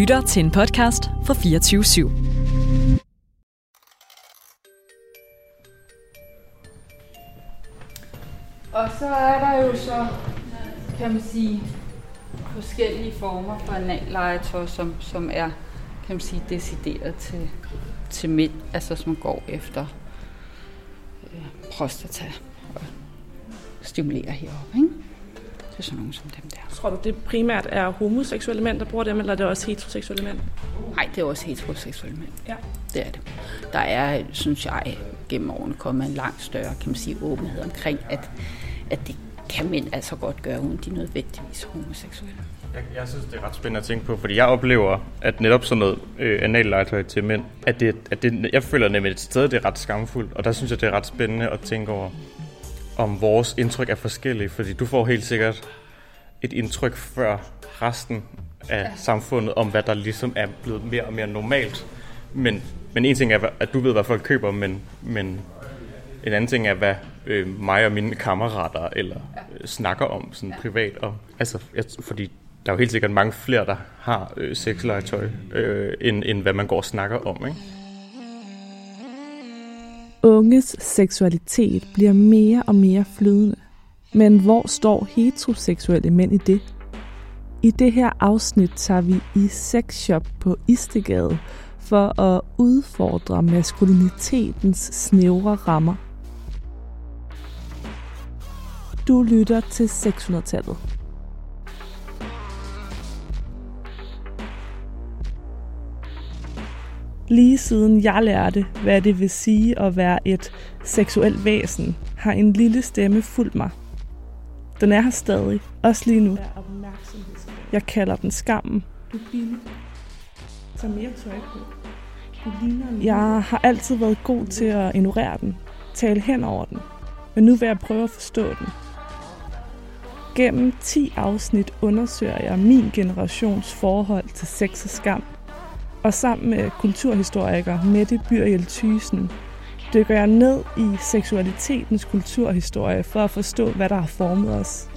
lytter til en podcast fra 24 /7. Og så er der jo så, kan man sige, forskellige former for anallegetøj, som, som er, kan man sige, decideret til, til mænd, altså som går efter øh, prostata og stimulerer heroppe, ikke? Det er sådan nogle som dem der. Tror du, det primært er homoseksuelle mænd, der bruger dem, eller er det også heteroseksuelle mænd? Nej, det er også heteroseksuelle mænd. Ja. Det er det. Der er, synes jeg, gennem årene kommet en langt større, kan man sige, åbenhed omkring, at, at det kan mænd altså godt gøre, uden de nødvendigvis homoseksuelle. Jeg, jeg synes, det er ret spændende at tænke på, fordi jeg oplever, at netop sådan noget øh, anallegetøj til mænd, at det, at det, jeg føler nemlig et sted, det er ret skamfuldt, og der synes jeg, det er ret spændende at tænke over, om vores indtryk er forskellige, fordi du får helt sikkert et indtryk før resten af ja. samfundet, om hvad der ligesom er blevet mere og mere normalt. Men, men en ting er, at du ved, hvad folk køber, men, men en anden ting er, hvad øh, mig og mine kammerater eller øh, snakker om sådan ja. privat. Og, altså, jeg, fordi der er jo helt sikkert mange flere, der har øh, sexlegetøj, øh, end, end hvad man går og snakker om. Ikke? Unges seksualitet bliver mere og mere flydende. Men hvor står heteroseksuelle mænd i det? I det her afsnit tager vi i sexshop på Istegade for at udfordre maskulinitetens snævre rammer. Du lytter til 600-tallet. Lige siden jeg lærte, hvad det vil sige at være et seksuelt væsen, har en lille stemme fulgt mig. Den er her stadig, også lige nu. Jeg kalder den skammen. Du billig. Tag mere tøj på. Du ligner en Jeg har altid været god til at ignorere den, tale hen over den, men nu vil jeg prøve at forstå den. Gennem 10 afsnit undersøger jeg min generations forhold til sex og skam, og sammen med kulturhistoriker Mette Byrjel Thysen dykker jeg ned i seksualitetens kulturhistorie for at forstå, hvad der har formet os.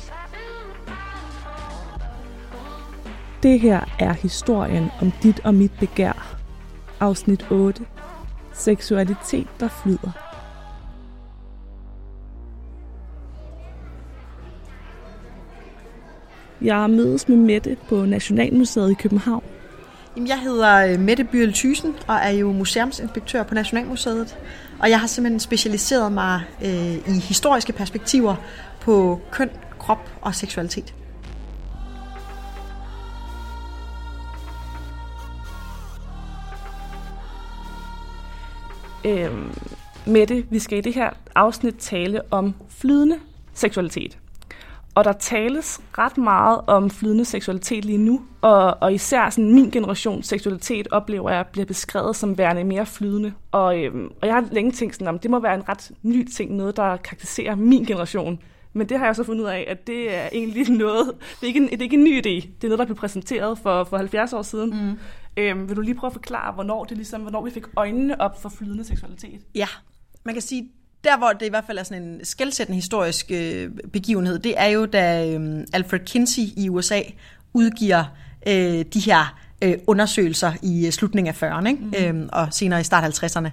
Det her er historien om dit og mit begær. Afsnit 8. Seksualitet, der flyder. Jeg mødes med Mette på Nationalmuseet i København. Jamen, jeg hedder øh, Mette Byrl Thysen og er jo museumsinspektør på Nationalmuseet. Og jeg har simpelthen specialiseret mig øh, i historiske perspektiver på køn, krop og seksualitet. Øhm, Mette, vi skal i det her afsnit tale om flydende seksualitet. Og der tales ret meget om flydende seksualitet lige nu, og, og især sådan min generations seksualitet oplever jeg bliver beskrevet som værende mere flydende. Og, øhm, og jeg har længe tænkt sådan, om det må være en ret ny ting, noget der karakteriserer min generation. Men det har jeg så fundet ud af, at det er egentlig noget, det er ikke en, det er ikke en ny idé. Det er noget, der blev præsenteret for, for 70 år siden. Mm. Øhm, vil du lige prøve at forklare, hvornår, det ligesom, hvornår vi fik øjnene op for flydende seksualitet? Ja, man kan sige, der hvor det i hvert fald er sådan en skældsættende historisk øh, begivenhed, det er jo, da øh, Alfred Kinsey i USA udgiver øh, de her øh, undersøgelser i øh, slutningen af 40'erne ikke? Mm. Øh, og senere i start 50'erne.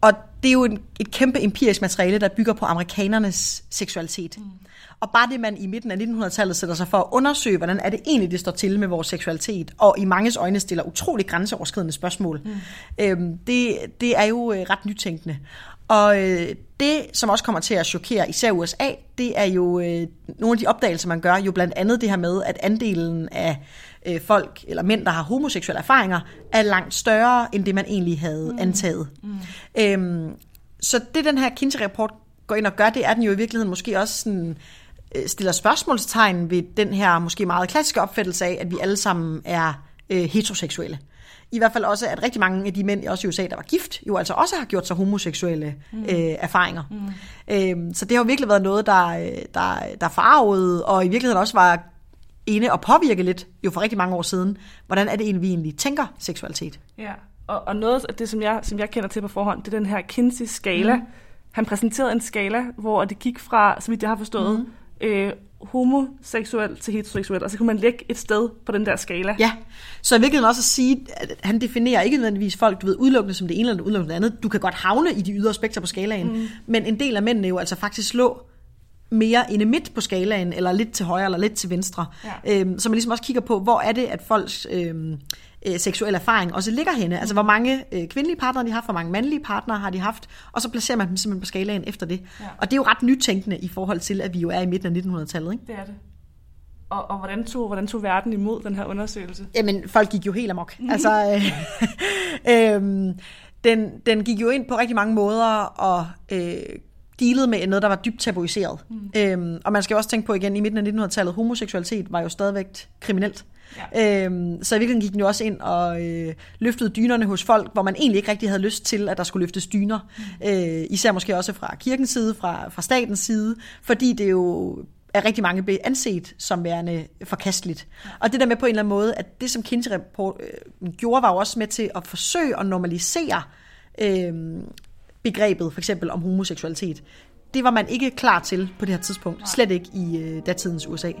Og det er jo en, et kæmpe empirisk materiale, der bygger på amerikanernes seksualitet. Mm. Og bare det, man i midten af 1900-tallet sætter sig for at undersøge, hvordan er det egentlig, det står til med vores seksualitet, og i manges øjne stiller utrolig grænseoverskridende spørgsmål, mm. øhm, det, det er jo øh, ret nytænkende. Og øh, det, som også kommer til at chokere især USA, det er jo øh, nogle af de opdagelser, man gør, jo blandt andet det her med, at andelen af øh, folk, eller mænd, der har homoseksuelle erfaringer, er langt større, end det man egentlig havde mm. antaget. Mm. Øhm, så det, den her Kinsey-rapport går ind og gør, det er den jo i virkeligheden måske også sådan, øh, stiller spørgsmålstegn ved den her måske meget klassiske opfattelse af, at vi alle sammen er øh, heteroseksuelle. I hvert fald også, at rigtig mange af de mænd, også i USA, der var gift, jo altså også har gjort sig homoseksuelle mm. øh, erfaringer. Mm. Øhm, så det har jo virkelig været noget, der, der, der farvede, og i virkeligheden også var inde og påvirke lidt, jo for rigtig mange år siden, hvordan er det egentlig, vi egentlig tænker seksualitet. Ja, og, og noget af det, som jeg, som jeg kender til på forhånd, det er den her Kinsey-skala. Mm. Han præsenterede en skala, hvor det gik fra, vidt jeg har forstået, mm. øh, homoseksuel til heteroseksuel, og så kunne man lægge et sted på den der skala. Ja, så i virkeligheden også at sige, at han definerer ikke nødvendigvis folk, du ved, udelukkende som det ene eller udelukkende det andet. Du kan godt havne i de ydre spektre på skalaen, mm. men en del af mændene jo altså faktisk slå mere inde midt på skalaen, eller lidt til højre, eller lidt til venstre. Ja. Øhm, så man ligesom også kigger på, hvor er det, at folks øhm, øh, seksuelle erfaring også ligger henne. Altså, hvor mange øh, kvindelige partnere de har haft, hvor mange mandlige partnere har de haft, og så placerer man dem simpelthen på skalaen efter det. Ja. Og det er jo ret nytænkende i forhold til, at vi jo er i midten af 1900-tallet. Ikke? Det er det. Og, og hvordan, tog, hvordan tog verden imod den her undersøgelse? Jamen, folk gik jo helt amok. Mm. Altså, øh, øh, den, den gik jo ind på rigtig mange måder og øh, dealede med noget, der var dybt tabuiseret. Mm. Øhm, og man skal også tænke på igen, i midten af 1900-tallet, homoseksualitet var jo stadigvæk kriminelt. Ja. Øhm, så i virkeligheden gik den jo også ind og øh, løftede dynerne hos folk, hvor man egentlig ikke rigtig havde lyst til, at der skulle løftes dyner. Mm. Øh, især måske også fra kirkens side, fra, fra statens side, fordi det jo er rigtig mange blev anset som værende forkasteligt. Og det der med på en eller anden måde, at det som Kinsey Report øh, gjorde, var jo også med til at forsøge at normalisere øh, begrebet for eksempel om homoseksualitet. Det var man ikke klar til på det her tidspunkt. Slet ikke i øh, datidens USA.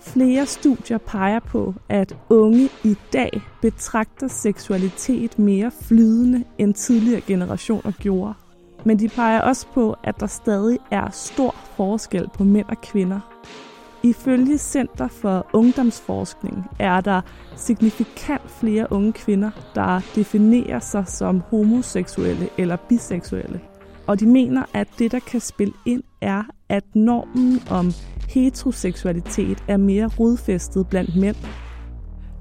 Flere studier peger på, at unge i dag betragter seksualitet mere flydende end tidligere generationer gjorde. Men de peger også på, at der stadig er stor forskel på mænd og kvinder. Ifølge Center for Ungdomsforskning er der signifikant flere unge kvinder, der definerer sig som homoseksuelle eller biseksuelle. Og de mener, at det, der kan spille ind, er, at normen om heteroseksualitet er mere rodfæstet blandt mænd.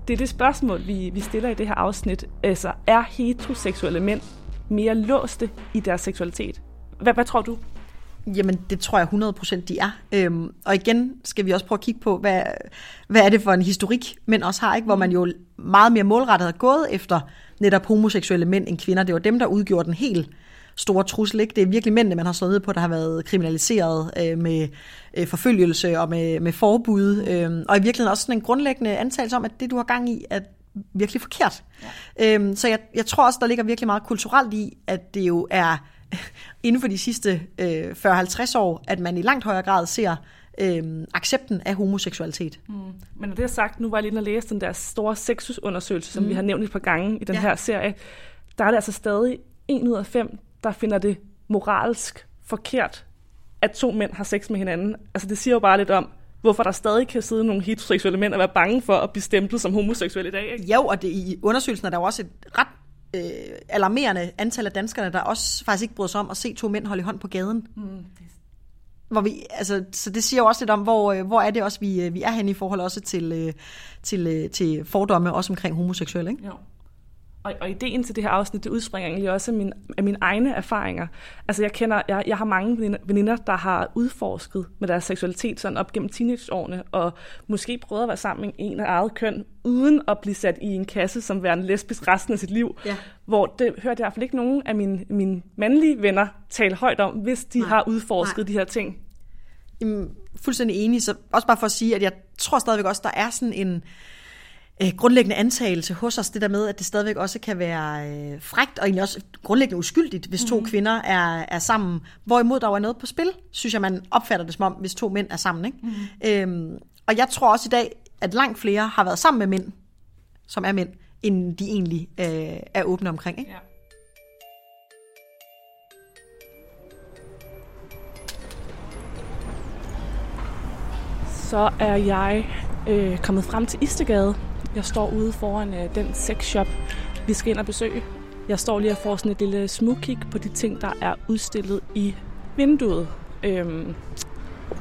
Det er det spørgsmål, vi, vi stiller i det her afsnit. Altså, er heteroseksuelle mænd mere låste i deres seksualitet? Hvad, hvad tror du? Jamen, det tror jeg 100% de er. Øhm, og igen skal vi også prøve at kigge på, hvad, hvad er det for en historik, mænd også har, ikke? hvor man jo meget mere målrettet har gået efter netop homoseksuelle mænd end kvinder. Det var dem, der udgjorde den helt store trussel. Ikke? Det er virkelig mændene, man har slået ned på, der har været kriminaliseret øh, med øh, forfølgelse og med, med forbud. Øh, og i virkeligheden også sådan en grundlæggende antagelse om, at det, du har gang i, er virkelig forkert. Ja. Øhm, så jeg, jeg tror også, der ligger virkelig meget kulturelt i, at det jo er inden for de sidste øh, 40-50 år, at man i langt højere grad ser øh, accepten af homoseksualitet. Mm. Men når det er sagt, nu var jeg lige inde og læse den der store sexusundersøgelse, som mm. vi har nævnt et par gange i den ja. her serie. Der er det altså stadig en ud af fem, der finder det moralsk forkert, at to mænd har sex med hinanden. Altså det siger jo bare lidt om, hvorfor der stadig kan sidde nogle heteroseksuelle mænd og være bange for at blive stemplet som homoseksuelle i dag. Ikke? Jo, og det, i undersøgelsen er der jo også et ret øh, alarmerende antal af danskerne, der også faktisk ikke bryder sig om at se to mænd holde i hånd på gaden. Mm. Hvor vi, altså, så det siger jo også lidt om, hvor, øh, hvor er det også, vi, øh, vi er henne i forhold også til, øh, til, til fordomme, også omkring homoseksuelle. Ikke? Jo. Og, og ideen til det her afsnit, det udspringer egentlig også af, min, af mine egne erfaringer. Altså jeg kender, jeg, jeg har mange veninder, der har udforsket med deres seksualitet sådan op gennem teenageårene, og måske prøvet at være sammen med en af eget køn, uden at blive sat i en kasse som værende lesbisk resten af sit liv. Ja. Hvor det hørte jeg i hvert fald ikke nogen af mine, mine mandlige venner tale højt om, hvis de Nej. har udforsket Nej. de her ting. Jamen, fuldstændig enig. Så også bare for at sige, at jeg tror stadigvæk også, der er sådan en øh, grundlæggende antagelse hos os, det der med, at det stadigvæk også kan være øh, frægt, og egentlig også grundlæggende uskyldigt, hvis to mm. kvinder er, er sammen. Hvorimod der var noget på spil, synes jeg, man opfatter det som om, hvis to mænd er sammen. Ikke? Mm. Øhm, og jeg tror også i dag, at langt flere har været sammen med mænd, som er mænd, end de egentlig øh, er åbne omkring. Ikke? Ja. Så er jeg øh, kommet frem til Istegade, jeg står ude foran øh, den sexshop, vi skal ind og besøge. Jeg står lige og får sådan et lille smugkig på de ting, der er udstillet i vinduet. Øhm,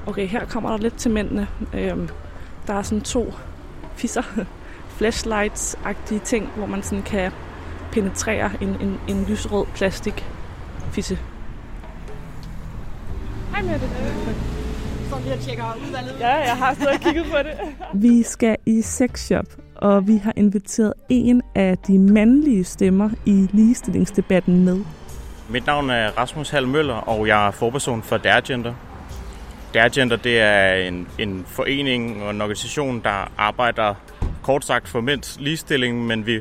okay, her kommer der lidt til mændene. Øhm, der er sådan to fisser, flashlights-agtige ting, hvor man sådan kan penetrere en, en, en lysrød plastik fisse. Hej med det. Lige og tjekker udvalget. Ja, jeg har stået og kigget på det. Vi skal i sexshop, og vi har inviteret en af de mandlige stemmer i ligestillingsdebatten med. Mit navn er Rasmus Hall Møller, og jeg er forperson for Dergender. Dergender det er en, en forening og en organisation, der arbejder kort sagt for mænds ligestilling, men vi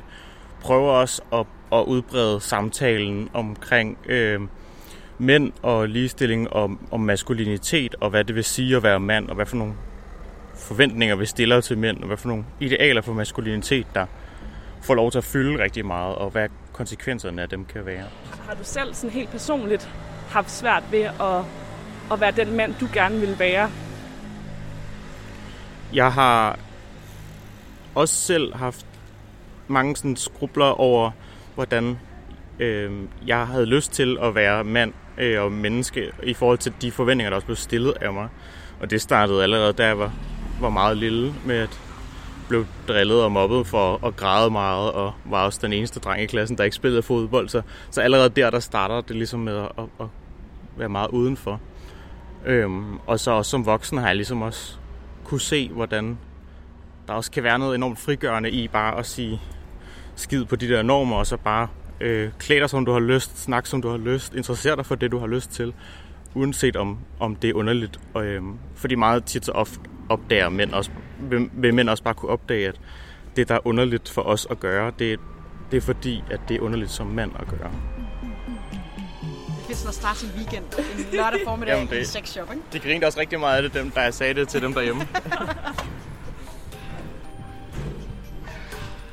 prøver også at, at udbrede samtalen omkring øh, mænd og ligestilling og, og maskulinitet, og hvad det vil sige at være mand, og hvad for nogle forventninger vi stiller til mænd, og hvad for nogle idealer for maskulinitet, der får lov til at fylde rigtig meget, og hvad konsekvenserne af dem kan være. Har du selv sådan helt personligt haft svært ved at, at være den mand, du gerne vil være? Jeg har også selv haft mange sådan skrubler over, hvordan øh, jeg havde lyst til at være mand øh, og menneske i forhold til de forventninger, der også blev stillet af mig. Og det startede allerede, da jeg var, var meget lille med at blev drillet og mobbet for at græde meget, og var også den eneste dreng i klassen, der ikke spillede fodbold. Så, så allerede der, der starter det ligesom med at, at, at være meget udenfor. Øhm, og så også som voksen har jeg ligesom også kunne se, hvordan der også kan være noget enormt frigørende i bare at sige skid på de der normer, og så bare øh, klæde dig, som du har lyst, snak, som du har lyst, interessere dig for det, du har lyst til, uanset om, om det er underligt. Og, øh, fordi meget tit så ofte opdager mænd også, vil, vil mænd også bare kunne opdage, at det, der er underligt for os at gøre, det, det er fordi, at det er underligt som mand at gøre. Det er sådan at starte sin weekend en lørdag formiddag Jamen, det- i sex shop, ikke? De grinte også rigtig meget af det, dem, der jeg sagde det til dem derhjemme.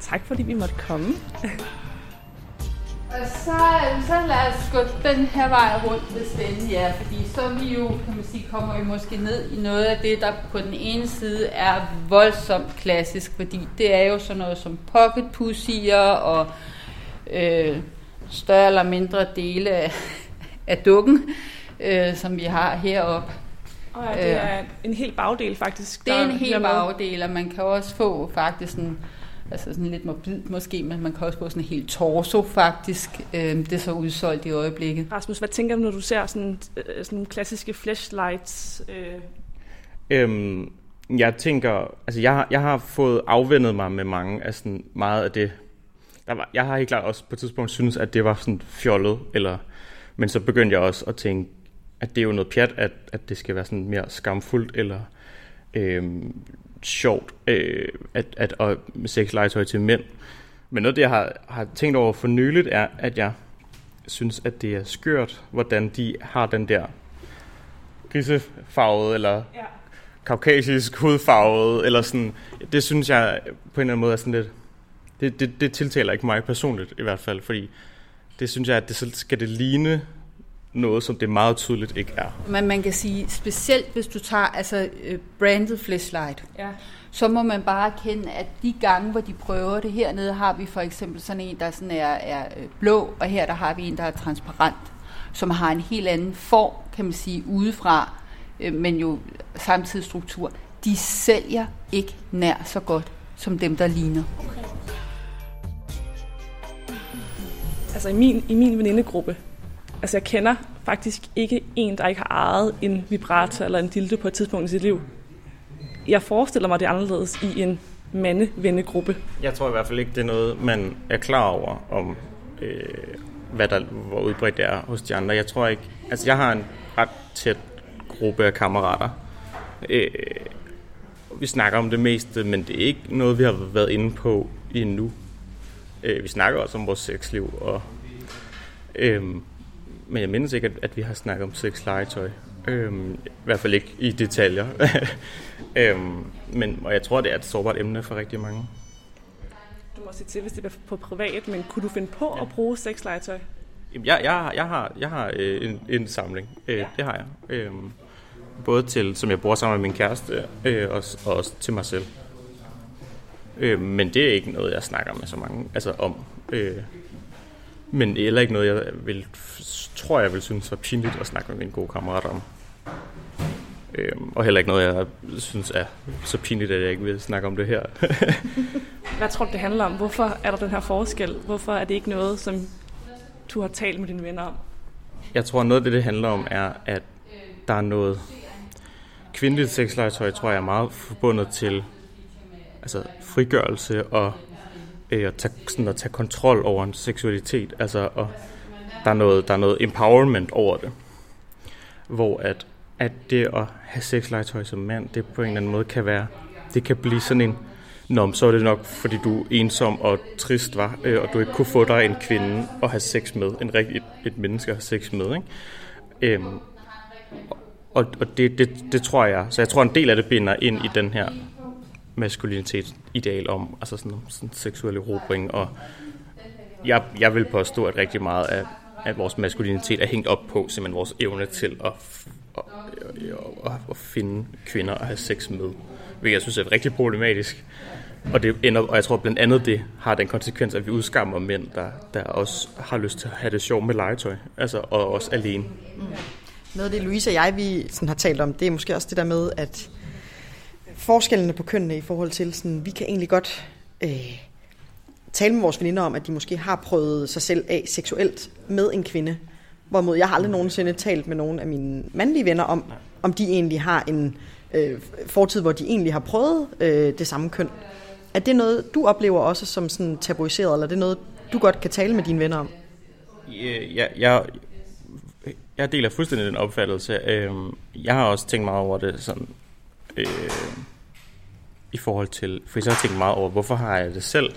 Tak fordi vi måtte komme. Og så, så lad os gå den her vej rundt, hvis det endelig er, fordi så vi jo, kan man sige, kommer vi måske ned i noget af det, der på den ene side er voldsomt klassisk, fordi det er jo sådan noget som pocket pussier og øh, større eller mindre dele af, af dukken, øh, som vi har heroppe. Og ja, det er en hel bagdel faktisk. Det er en hel bagdel, og man kan også få faktisk sådan, altså sådan lidt morbid måske, men man kan også få sådan en helt torso faktisk. Øh, det er så udsolgt i øjeblikket. Rasmus, hvad tænker du, når du ser sådan, øh, sådan nogle klassiske flashlights? Øh, Øhm, jeg tænker, altså jeg, har- jeg har fået afvendet mig med mange af sådan meget af det. Der var, jeg har helt klart også på et tidspunkt synes, at det var sådan fjollet, eller, men så begyndte jeg også at tænke, at det er jo noget pjat, at, at det skal være sådan mere skamfuldt, eller øhm, sjovt, øh, at, at, at med sexlegetøj til mænd. Men noget det, jeg har, har tænkt over for nyligt, er, at jeg synes, at det er skørt, hvordan de har den der grisefarvede, eller ja. kaukasisk hudfarvet, eller sådan, det synes jeg på en eller anden måde er sådan lidt, det, det, det tiltaler ikke mig personligt i hvert fald, fordi det synes jeg, at det skal det ligne noget, som det meget tydeligt ikke er. Men man kan sige, specielt hvis du tager altså, øh, branded flashlight, ja. så må man bare kende, at de gange, hvor de prøver det, hernede har vi for eksempel sådan en, der sådan er, er øh, blå, og her der har vi en, der er transparent, som har en helt anden form, kan man sige, udefra, øh, men jo samtidig struktur. De sælger ikke nær så godt, som dem, der ligner. Altså i min, i min venindegruppe, altså jeg kender faktisk ikke en, der ikke har ejet en vibrator eller en dildo på et tidspunkt i sit liv. Jeg forestiller mig det anderledes i en mandevennegruppe. Jeg tror i hvert fald ikke, det er noget, man er klar over, om øh, hvad der, hvor udbredt det er hos de andre. Jeg tror ikke, altså jeg har en ret tæt gruppe af kammerater. Øh, vi snakker om det meste, men det er ikke noget, vi har været inde på endnu. Øh, vi snakker også om vores sexliv, og, øh, men jeg mindes ikke, at, at vi har snakket om sexlegetøj. Øh, I hvert fald ikke i detaljer. øh, men, og jeg tror, det er et sårbart emne for rigtig mange. Du må sige til, hvis det er på privat, men kunne du finde på at bruge sexlegetøj? Jeg, jeg, har- jeg har, jeg har øh, en, en samling. Øh, ja. Det har jeg. Øh, både til, som jeg bruger sammen med min kæreste, øh, og, og også til mig selv. Øh, men det er ikke noget, jeg snakker med så mange altså om. Øh, men heller ikke noget, jeg vil, tror, jeg vil synes var pinligt at snakke med mine gode kammerater om. Øh, og heller ikke noget, jeg synes er så pinligt, at jeg ikke vil snakke om det her. Hvad tror du, det handler om? Hvorfor er der den her forskel? Hvorfor er det ikke noget, som du har talt med dine venner om? Jeg tror, noget af det, det handler om, er, at der er noget kvindeligt sexlegetøj, tror jeg er meget forbundet til altså, frigørelse og øh, at, tage, sådan at tage kontrol over en seksualitet. Altså, og der, er noget, der er noget empowerment over det. Hvor at, at det at have sexlegetøj som mand, det på en eller anden måde kan være, det kan blive sådan en, Nå, så er det nok, fordi du er ensom og trist, var, øh, og du ikke kunne få dig en kvinde at have sex med, en rigtig et, et menneske at have sex med. Ikke? Øhm, og og det, det, det tror jeg, så jeg tror en del af det binder ind i den her maskulinitetsideal om, altså sådan, sådan seksuel erobring, og jeg, jeg vil påstå, at rigtig meget af, af vores maskulinitet er hængt op på simpelthen vores evne til at, at, at, at finde kvinder og have sex med, hvilket jeg synes er rigtig problematisk. Og, det ender, og jeg tror blandt andet, det har den konsekvens, at vi udskammer mænd, der, der også har lyst til at have det sjovt med legetøj, altså, og også alene. Noget af det, Louise og jeg vi sådan har talt om, det er måske også det der med, at forskellene på kønnene i forhold til, sådan, vi kan egentlig godt øh, tale med vores veninder om, at de måske har prøvet sig selv af seksuelt med en kvinde. Hvorimod jeg har aldrig nogensinde talt med nogen af mine mandlige venner om, om de egentlig har en øh, fortid, hvor de egentlig har prøvet øh, det samme køn. Er det noget, du oplever også som sådan tabuiseret, eller er det noget, du godt kan tale med dine venner om? Jeg, jeg, jeg deler fuldstændig den opfattelse. Øhm, jeg har også tænkt meget over det sådan, øh, i forhold til, for jeg har tænkt meget over, hvorfor har jeg det selv,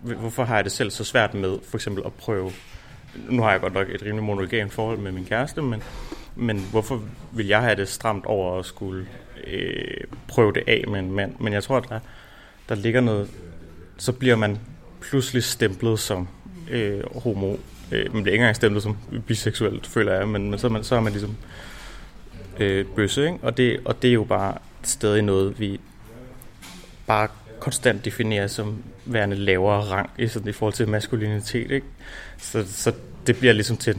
hvorfor har jeg det selv så svært med for eksempel at prøve, nu har jeg godt nok et rimelig monogamt forhold med min kæreste, men, men hvorfor vil jeg have det stramt over at skulle øh, prøve det af med en mand? Men jeg tror, at der, der ligger noget, så bliver man pludselig stemplet som øh, homo. Øh, man bliver ikke engang stemplet som biseksuelt, føler jeg, men, men så, er man, så er man ligesom øh, bøsse, ikke? Og, det, og det er jo bare stadig noget, vi bare konstant defineres som værende lavere rang i, sådan, i forhold til maskulinitet. Ikke? Så, så det bliver ligesom til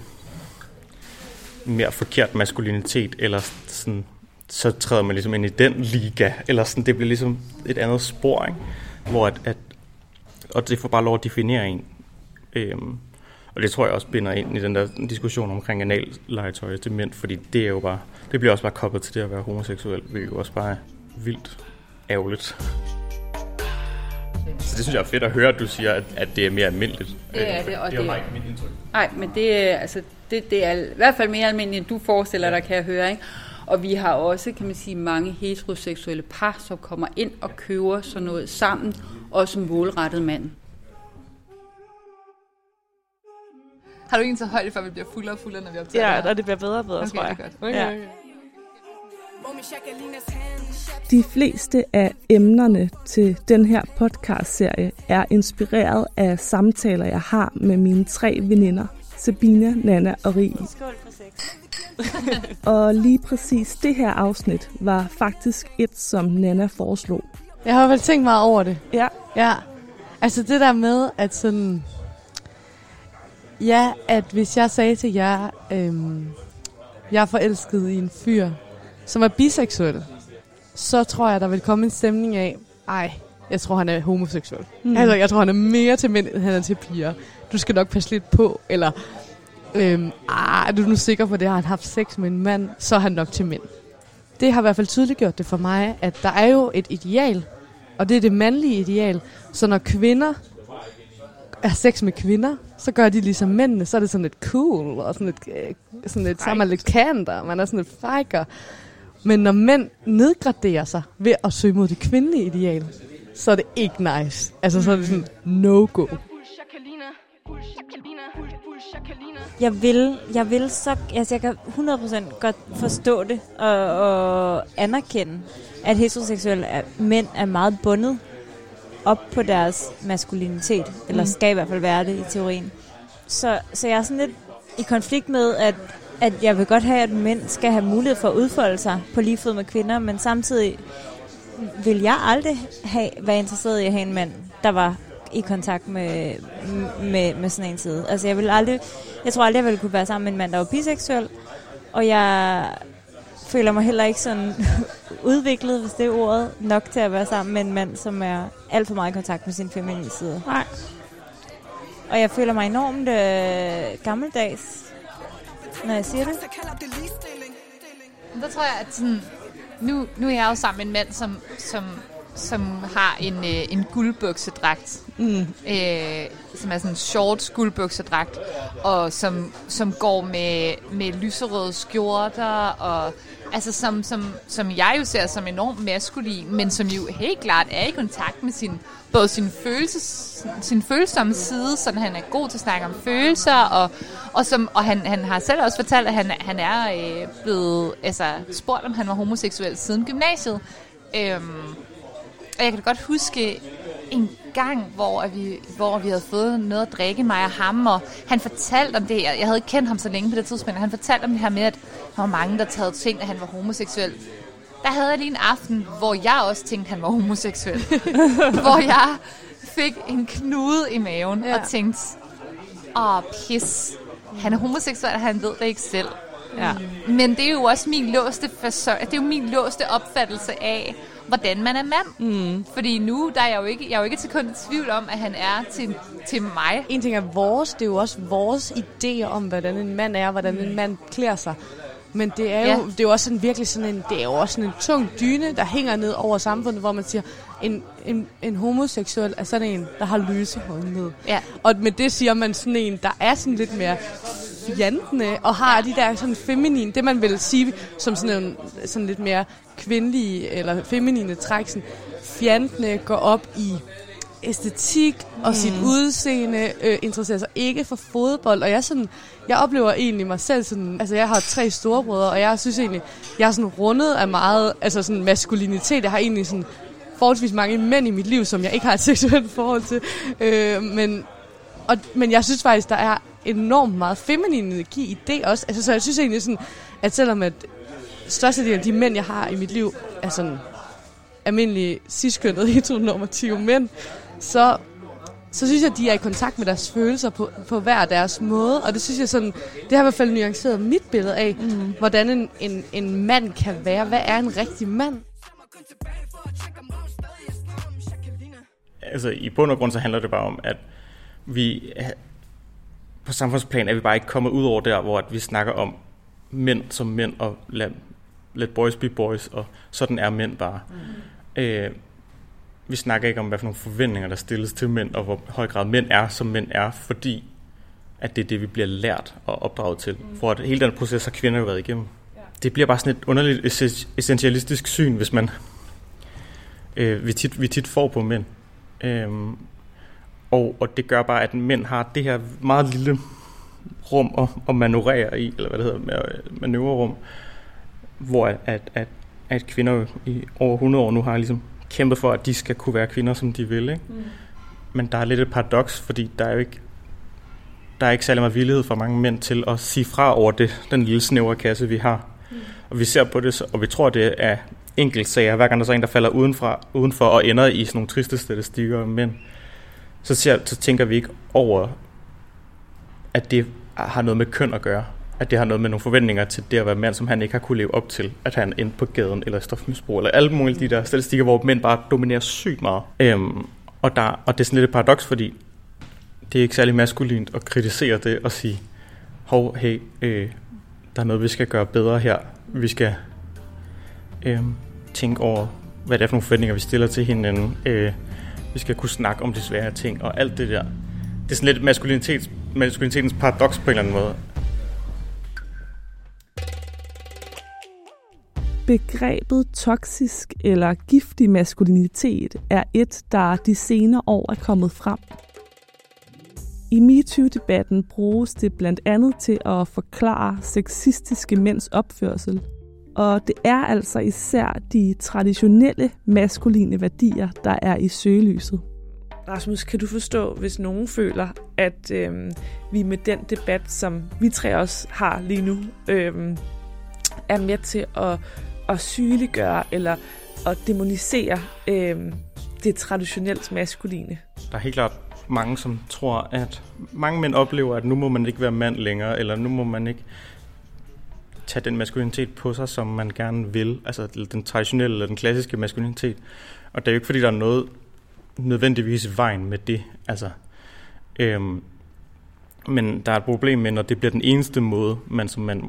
mere forkert maskulinitet, eller sådan, så træder man ligesom ind i den liga, eller sådan, det bliver ligesom et andet spor, ikke? hvor at, at, og det får bare lov at definere en. Øhm, og det tror jeg også binder ind i den der diskussion omkring anallegetøj til mænd, fordi det er jo bare, det bliver også bare koblet til det at være homoseksuel, hvilket jo også bare er vildt ærgerligt. Så det synes jeg er fedt at høre, at du siger, at, at det er mere almindeligt. Det er det, og det er det- ikke mit indtryk. Nej, men det, altså, det, det er i hvert fald mere almindeligt, end du forestiller dig, kan jeg høre. Ikke? Og vi har også, kan man sige, mange heteroseksuelle par, som kommer ind og køber sådan noget sammen, også målrettet manden. Har du egentlig taget højde for, at vi bliver fuldere og fuldere, når vi optager Ja, og det bliver bedre og bedre, Okay, tror jeg. det er godt. Okay, Ja. okay. De fleste af emnerne til den her podcast-serie er inspireret af samtaler, jeg har med mine tre veninder, Sabina, Nana og Rie. Skål for sex. Og lige præcis det her afsnit var faktisk et, som Nana foreslog. Jeg har vel tænkt meget over det. Ja. Ja. Altså det der med, at sådan... Ja, at hvis jeg sagde til jer, øhm, jeg er forelsket i en fyr, som er biseksuel, så tror jeg, der vil komme en stemning af, ej, jeg tror, han er homoseksuel. Mm. Altså, jeg tror, han er mere til mænd, end han er til piger. Du skal nok passe lidt på, eller... Øhm, ah, er du nu sikker på det? Har han haft sex med en mand, så er han nok til mænd. Det har i hvert fald tydeligt gjort det for mig, at der er jo et ideal, og det er det mandlige ideal. Så når kvinder er sex med kvinder, så gør de ligesom mændene, så er det sådan lidt cool, og sådan lidt, øh, sådan lidt, så er man lidt kanter, man er sådan lidt fejker. Men når mænd nedgraderer sig ved at søge mod det kvindelige ideal, så er det ikke nice. Altså så er det sådan no-go. Jeg vil, jeg vil så, altså jeg kan 100% godt forstå det og, og anerkende, at heteroseksuelle er, mænd er meget bundet op på deres maskulinitet, eller Mm. skal i hvert fald være det i teorien. Så, så jeg er sådan lidt i konflikt med, at, at jeg vil godt have, at mænd skal have mulighed for at udfolde sig på lige fod med kvinder, men samtidig vil jeg aldrig have, være interesseret i at have en mand, der var i kontakt med, med, med sådan en side. Altså jeg vil aldrig, jeg tror aldrig, jeg ville kunne være sammen med en mand, der var biseksuel, og jeg føler mig heller ikke sådan udviklet, hvis det er ordet, nok til at være sammen med en mand, som er alt for meget i kontakt med sin feminine side. Nej. Og jeg føler mig enormt øh, gammeldags, når jeg siger det. Der tror jeg, at sådan, nu, nu er jeg jo sammen med en mand, som, som som har en, øh, en guldbuksedragt, mm. øh, som er sådan en short guldbuksedragt, og som, som går med, med lyserøde skjorter, og altså som, som, som jeg jo ser som enormt maskulin, men som jo helt klart er i kontakt med sin, både sin, følelses, sin følsomme side, så han er god til at snakke om følelser, og, og, som, og han, han har selv også fortalt, at han, han er øh, blevet altså, spurgt, om han var homoseksuel siden gymnasiet. Øhm, og jeg kan da godt huske en gang, hvor vi, hvor vi havde fået noget at drikke, mig og ham, og han fortalte om det. Jeg havde ikke kendt ham så længe på det tidspunkt, han fortalte om det her med, at der var mange, der taget ting, at han var homoseksuel. Der havde jeg lige en aften, hvor jeg også tænkte, at han var homoseksuel. hvor jeg fik en knude i maven ja. og tænkte, åh, pis, han er homoseksuel, og han ved det ikke selv. Ja. Men det er jo også min låste, det er jo min låste opfattelse af, hvordan man er mand. Mm. Fordi nu der er jeg jo ikke, jeg er jo ikke til kun i tvivl om, at han er til, til mig. En ting er vores, det er jo også vores idéer om, hvordan en mand er, hvordan en mand klæder sig. Men det er jo, ja. det er jo også sådan virkelig sådan en, det er jo også sådan en tung dyne, der hænger ned over samfundet, hvor man siger, en, en, en homoseksuel er sådan en, der har løse håndled. Ja. Og med det siger man sådan en, der er sådan lidt mere fjantende, og har de der sådan feminin, det man vil sige som sådan, en, sådan lidt mere kvindelige eller feminine træk, sådan fjantende går op i æstetik og mm. sit udseende, øh, interesserer sig ikke for fodbold, og jeg sådan, jeg oplever egentlig mig selv sådan, altså jeg har tre storebrødre, og jeg synes egentlig, jeg er sådan rundet af meget, altså sådan maskulinitet, jeg har egentlig sådan forholdsvis mange mænd i mit liv, som jeg ikke har et seksuelt forhold til, øh, men, og, men jeg synes faktisk, der er enormt meget feminin energi i det også, altså så jeg synes egentlig sådan, at selvom at størstedelen af de mænd, jeg har i mit liv, er sådan almindelige ciskønnede heteronormative mænd, så, så synes jeg, at de er i kontakt med deres følelser på, på hver deres måde. Og det synes jeg sådan, det har i hvert fald nuanceret mit billede af, mm. hvordan en, en, en mand kan være. Hvad er en rigtig mand? Altså i bund og grund så handler det bare om, at vi på samfundsplan er vi bare ikke kommet ud over der, hvor at vi snakker om mænd som mænd og lad, let boys be boys, og sådan er mænd bare. Mm. Øh, vi snakker ikke om, hvad for nogle forventninger, der stilles til mænd, og hvor høj grad mænd er, som mænd er, fordi at det er det, vi bliver lært og opdraget til. Mm. For at hele den proces har kvinder jo været igennem. Ja. Det bliver bare sådan et underligt essentialistisk syn, hvis man øh, vi, tit, vi tit får på mænd. Øhm, og, og det gør bare, at mænd har det her meget lille rum at, at manøvrere i, eller hvad det hedder, manøvrerum, hvor at, at, at, kvinder i over 100 år nu har ligesom kæmpet for, at de skal kunne være kvinder, som de vil. Ikke? Mm. Men der er lidt et paradoks, fordi der er jo ikke der er ikke særlig meget villighed for mange mænd til at sige fra over det, den lille snævre kasse, vi har. Mm. Og vi ser på det, og vi tror, det er enkelt sager. Hver gang der er en, der falder udenfor, udenfor og ender i sådan nogle triste statistikker om mænd, så, ser, så tænker vi ikke over, at det har noget med køn at gøre at det har noget med nogle forventninger til det at være mand, som han ikke har kunne leve op til. At han endte på gaden, eller stofmisbrug, eller alle mulige de der statistikker, hvor mænd bare dominerer sygt meget. Øhm, og, der, og det er sådan lidt et paradoks, fordi det er ikke særlig maskulint at kritisere det og sige, hov, hey, øh, der er noget, vi skal gøre bedre her. Vi skal øh, tænke over, hvad det er for nogle forventninger, vi stiller til hinanden. Øh, vi skal kunne snakke om de svære ting og alt det der. Det er sådan lidt maskulinitets, maskulinitetens paradoks på en eller anden måde. Begrebet toksisk eller giftig maskulinitet er et, der de senere år er kommet frem. I MeToo-debatten bruges det blandt andet til at forklare sexistiske mænds opførsel. Og det er altså især de traditionelle maskuline værdier, der er i søgelyset. Rasmus, kan du forstå, hvis nogen føler, at øh, vi med den debat, som vi tre også har lige nu, øh, er med til at at sygeliggøre eller at demonisere øh, det traditionelt maskuline. Der er helt klart mange, som tror, at mange mænd oplever, at nu må man ikke være mand længere, eller nu må man ikke tage den maskulinitet på sig, som man gerne vil, altså den traditionelle eller den klassiske maskulinitet. Og det er jo ikke, fordi der er noget nødvendigvis i vejen med det. Altså, øhm, men der er et problem med, når det bliver den eneste måde, man som mand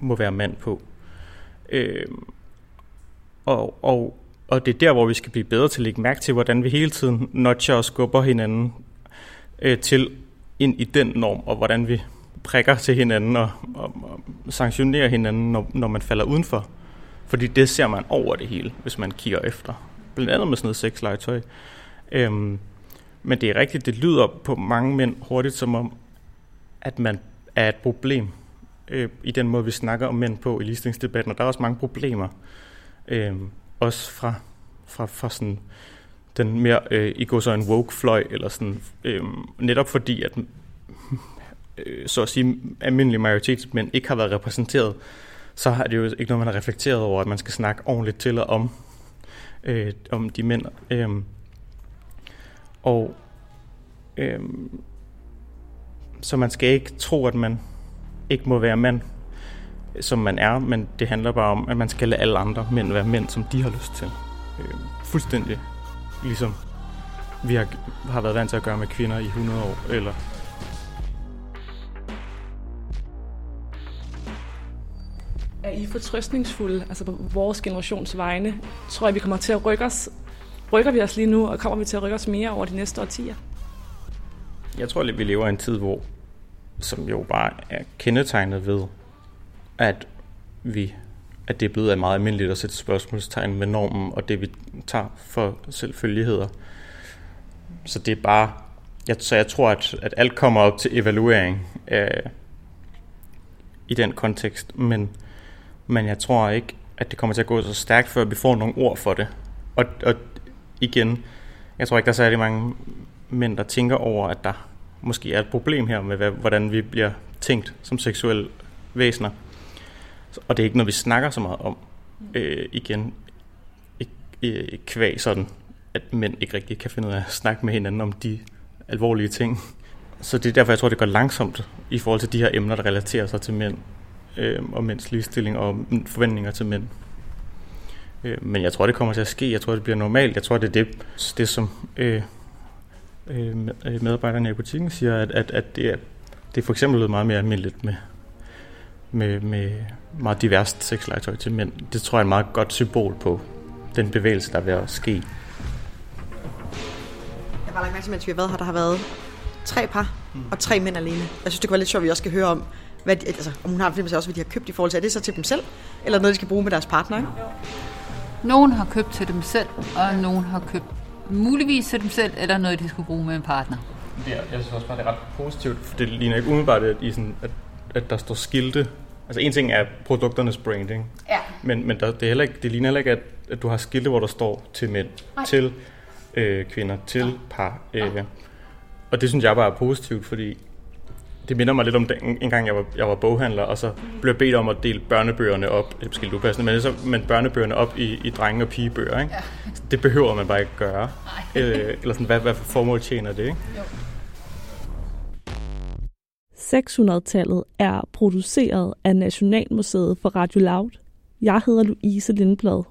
må være mand på. Øhm, og, og og det er der, hvor vi skal blive bedre til at lægge mærke til, hvordan vi hele tiden notcher og skubber hinanden øh, til ind i den norm, og hvordan vi prikker til hinanden og, og, og sanktionerer hinanden, når, når man falder udenfor. Fordi det ser man over det hele, hvis man kigger efter. Blandt andet med sådan noget sexlegetøj. Øhm, men det er rigtigt, det lyder på mange mænd hurtigt som om, at man er et problem øh, i den måde, vi snakker om mænd på i ligestillingsdebatten. Og der er også mange problemer. Øh, også fra, fra, fra sådan den mere, øh, i går så en woke-fløj, eller sådan, øh, netop fordi, at øh, så at sige, almindelige majoritetsmænd ikke har været repræsenteret, så har det jo ikke noget, man har reflekteret over, at man skal snakke ordentligt til og om, øh, om de mænd. Øh, og øh, så man skal ikke tro, at man ikke må være mand, som man er, men det handler bare om, at man skal lade alle andre mænd være mænd, som de har lyst til. Øh, fuldstændig ligesom vi har, har været vant til at gøre med kvinder i 100 år, eller I fortrøstningsfulde, altså på vores generations vegne? Tror jeg, vi kommer til at rykke os? Rykker vi os lige nu, og kommer vi til at rykke os mere over de næste årtier? Jeg tror, at vi lever i en tid, hvor som jo bare er kendetegnet ved, at vi at det er blevet meget almindeligt at sætte spørgsmålstegn med normen og det, vi tager for selvfølgeligheder. Så det er bare... Jeg, så jeg tror, at, at alt kommer op til evaluering øh, i den kontekst, men, men jeg tror ikke, at det kommer til at gå så stærkt, før vi får nogle ord for det. Og, og igen, jeg tror ikke, der er særlig mange mænd, der tænker over, at der måske er et problem her med, hvordan vi bliver tænkt som seksuelle væsener. Og det er ikke noget, vi snakker så meget om. Øh, igen, ikke, kvæg sådan, at mænd ikke rigtig kan finde ud af at snakke med hinanden om de alvorlige ting. Så det er derfor, jeg tror, det går langsomt i forhold til de her emner, der relaterer sig til mænd øh, og mænds ligestilling og forventninger til mænd. Øh, men jeg tror, det kommer til at ske. Jeg tror, det bliver normalt. Jeg tror, det er det, det som øh, øh, øh, medarbejderne i butikken siger, at, at, at det, er, det er for eksempel blevet meget mere almindeligt med, med, med meget diverst sexlegetøj til mænd. Det tror jeg er et meget godt symbol på den bevægelse, der er ved at ske. Jeg har bare lagt mærke til, mens vi har været her, der har været tre par og tre mænd alene. Jeg synes, det kunne være lidt sjovt, at vi også skal høre om, hvad de, altså, om hun har en film også, hvad de har købt i forhold til. Er det så til dem selv, eller noget, de skal bruge med deres partner? Ikke? Nogen har købt til dem selv, og nogen har købt muligvis til dem selv, eller noget, de skulle bruge med en partner. Det er, jeg synes også bare, det er ret positivt, for det ligner ikke umiddelbart, at, i sådan, at, at der står skilte. Altså en ting er produkternes branding, ja. men, men der, det, er heller ikke, det ligner heller ikke, at, at du har skilte, hvor der står til mænd, Nej. til øh, kvinder, til ja. par. Øh, ja. Og det synes jeg bare er positivt, fordi det minder mig lidt om den, en gang, jeg var, jeg var boghandler, og så blev jeg bedt om at dele børnebøgerne op, det er måske lidt upassende, men, så, men børnebøgerne op i, i drenge- og pigebøger. Ikke? Ja. Det behøver man bare ikke gøre. Øh, eller sådan, hvad, hvad for formål tjener det? Ikke? Jo. 600-tallet er produceret af Nationalmuseet for Radio Loud. Jeg hedder Louise Lindblad.